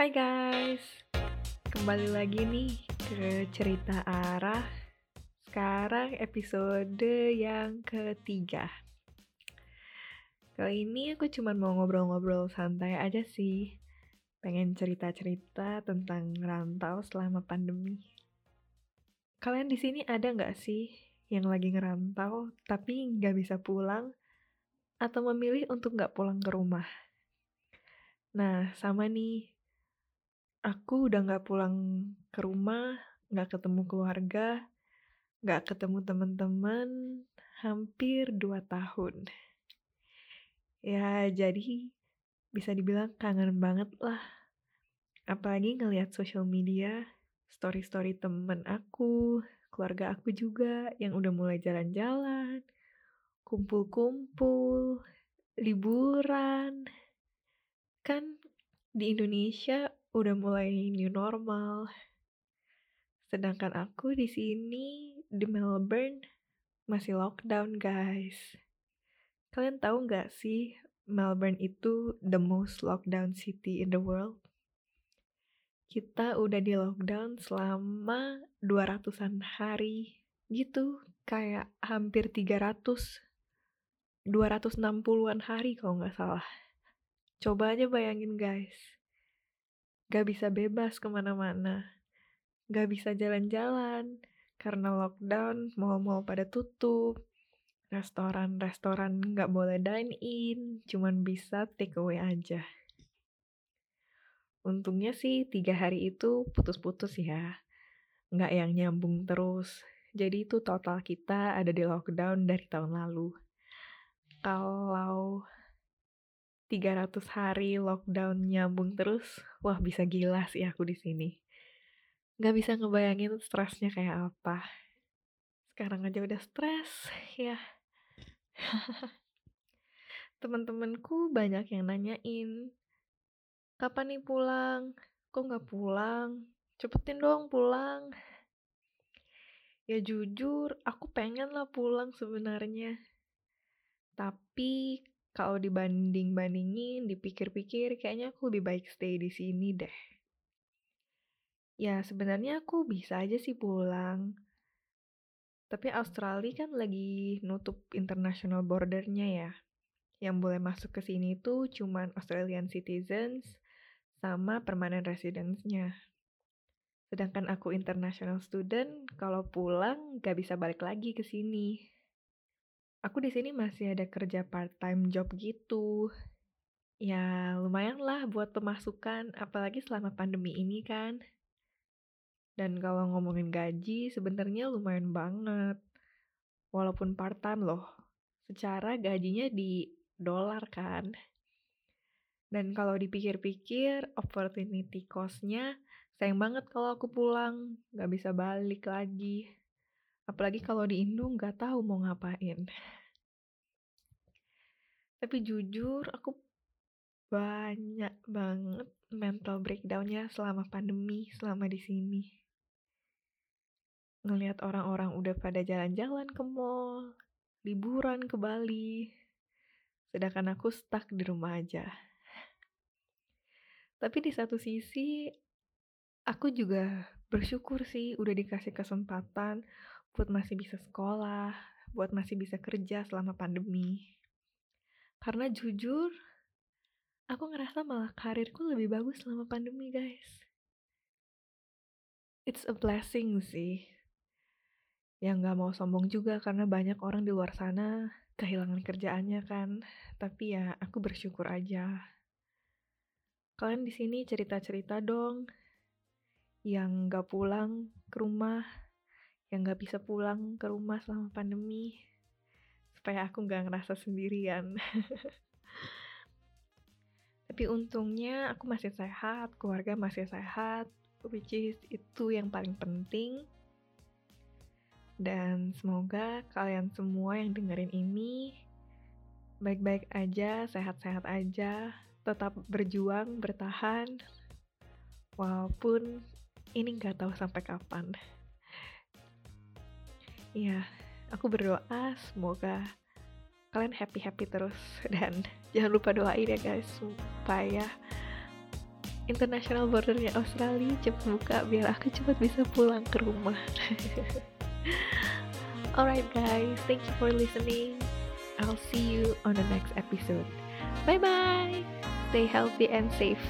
Hai guys, kembali lagi nih ke cerita arah. Sekarang episode yang ketiga. Kali ini aku cuma mau ngobrol-ngobrol santai aja sih. Pengen cerita-cerita tentang rantau selama pandemi. Kalian di sini ada nggak sih yang lagi ngerantau tapi nggak bisa pulang atau memilih untuk nggak pulang ke rumah? Nah, sama nih. Aku udah nggak pulang ke rumah, nggak ketemu keluarga, nggak ketemu teman-teman, hampir dua tahun. Ya, jadi bisa dibilang kangen banget lah. Apalagi ngelihat sosial media, story-story temen aku, keluarga aku juga yang udah mulai jalan-jalan, kumpul-kumpul, liburan. Kan di Indonesia udah mulai new normal. Sedangkan aku di sini di Melbourne masih lockdown, guys. Kalian tahu nggak sih Melbourne itu the most lockdown city in the world? Kita udah di lockdown selama 200-an hari gitu, kayak hampir 300 260-an hari kalau nggak salah. Coba aja bayangin guys, gak bisa bebas ke mana-mana, gak bisa jalan-jalan, karena lockdown, mall-mall pada tutup, restoran-restoran gak boleh dine-in, cuman bisa take away aja. Untungnya sih tiga hari itu putus-putus ya, gak yang nyambung terus. Jadi itu total kita ada di lockdown dari tahun lalu. Kalau 300 hari lockdown nyambung terus, wah bisa gila sih aku di sini. Gak bisa ngebayangin stresnya kayak apa. Sekarang aja udah stres, ya. Temen-temenku banyak yang nanyain, kapan nih pulang? Kok gak pulang? Cepetin dong pulang. Ya jujur, aku pengen lah pulang sebenarnya. Tapi kalau dibanding-bandingin, dipikir-pikir, kayaknya aku lebih baik stay di sini deh. Ya, sebenarnya aku bisa aja sih pulang. Tapi Australia kan lagi nutup international bordernya ya. Yang boleh masuk ke sini tuh cuman Australian citizens sama permanent residence-nya. Sedangkan aku international student, kalau pulang gak bisa balik lagi ke sini aku di sini masih ada kerja part time job gitu. Ya, lumayan lah buat pemasukan, apalagi selama pandemi ini kan. Dan kalau ngomongin gaji, sebenarnya lumayan banget. Walaupun part time loh. Secara gajinya di dolar kan. Dan kalau dipikir-pikir, opportunity cost-nya sayang banget kalau aku pulang, gak bisa balik lagi. Apalagi kalau di Indo nggak tahu mau ngapain. Tapi jujur aku banyak banget mental breakdownnya selama pandemi, selama di sini. Ngelihat orang-orang udah pada jalan-jalan ke mall, liburan ke Bali, sedangkan aku stuck di rumah aja. Tapi di satu sisi, aku juga bersyukur sih udah dikasih kesempatan buat masih bisa sekolah, buat masih bisa kerja selama pandemi. Karena jujur, aku ngerasa malah karirku lebih bagus selama pandemi, guys. It's a blessing sih. Yang gak mau sombong juga karena banyak orang di luar sana kehilangan kerjaannya kan. Tapi ya aku bersyukur aja. Kalian di sini cerita-cerita dong yang gak pulang ke rumah yang gak bisa pulang ke rumah selama pandemi supaya aku gak ngerasa sendirian tapi untungnya aku masih sehat keluarga masih sehat which is itu yang paling penting dan semoga kalian semua yang dengerin ini baik-baik aja, sehat-sehat aja, tetap berjuang, bertahan, walaupun ini nggak tahu sampai kapan. Iya, aku berdoa semoga kalian happy-happy terus dan jangan lupa doain ya guys supaya international bordernya Australia cepat buka biar aku cepat bisa pulang ke rumah. Alright guys, thank you for listening. I'll see you on the next episode. Bye bye. Stay healthy and safe.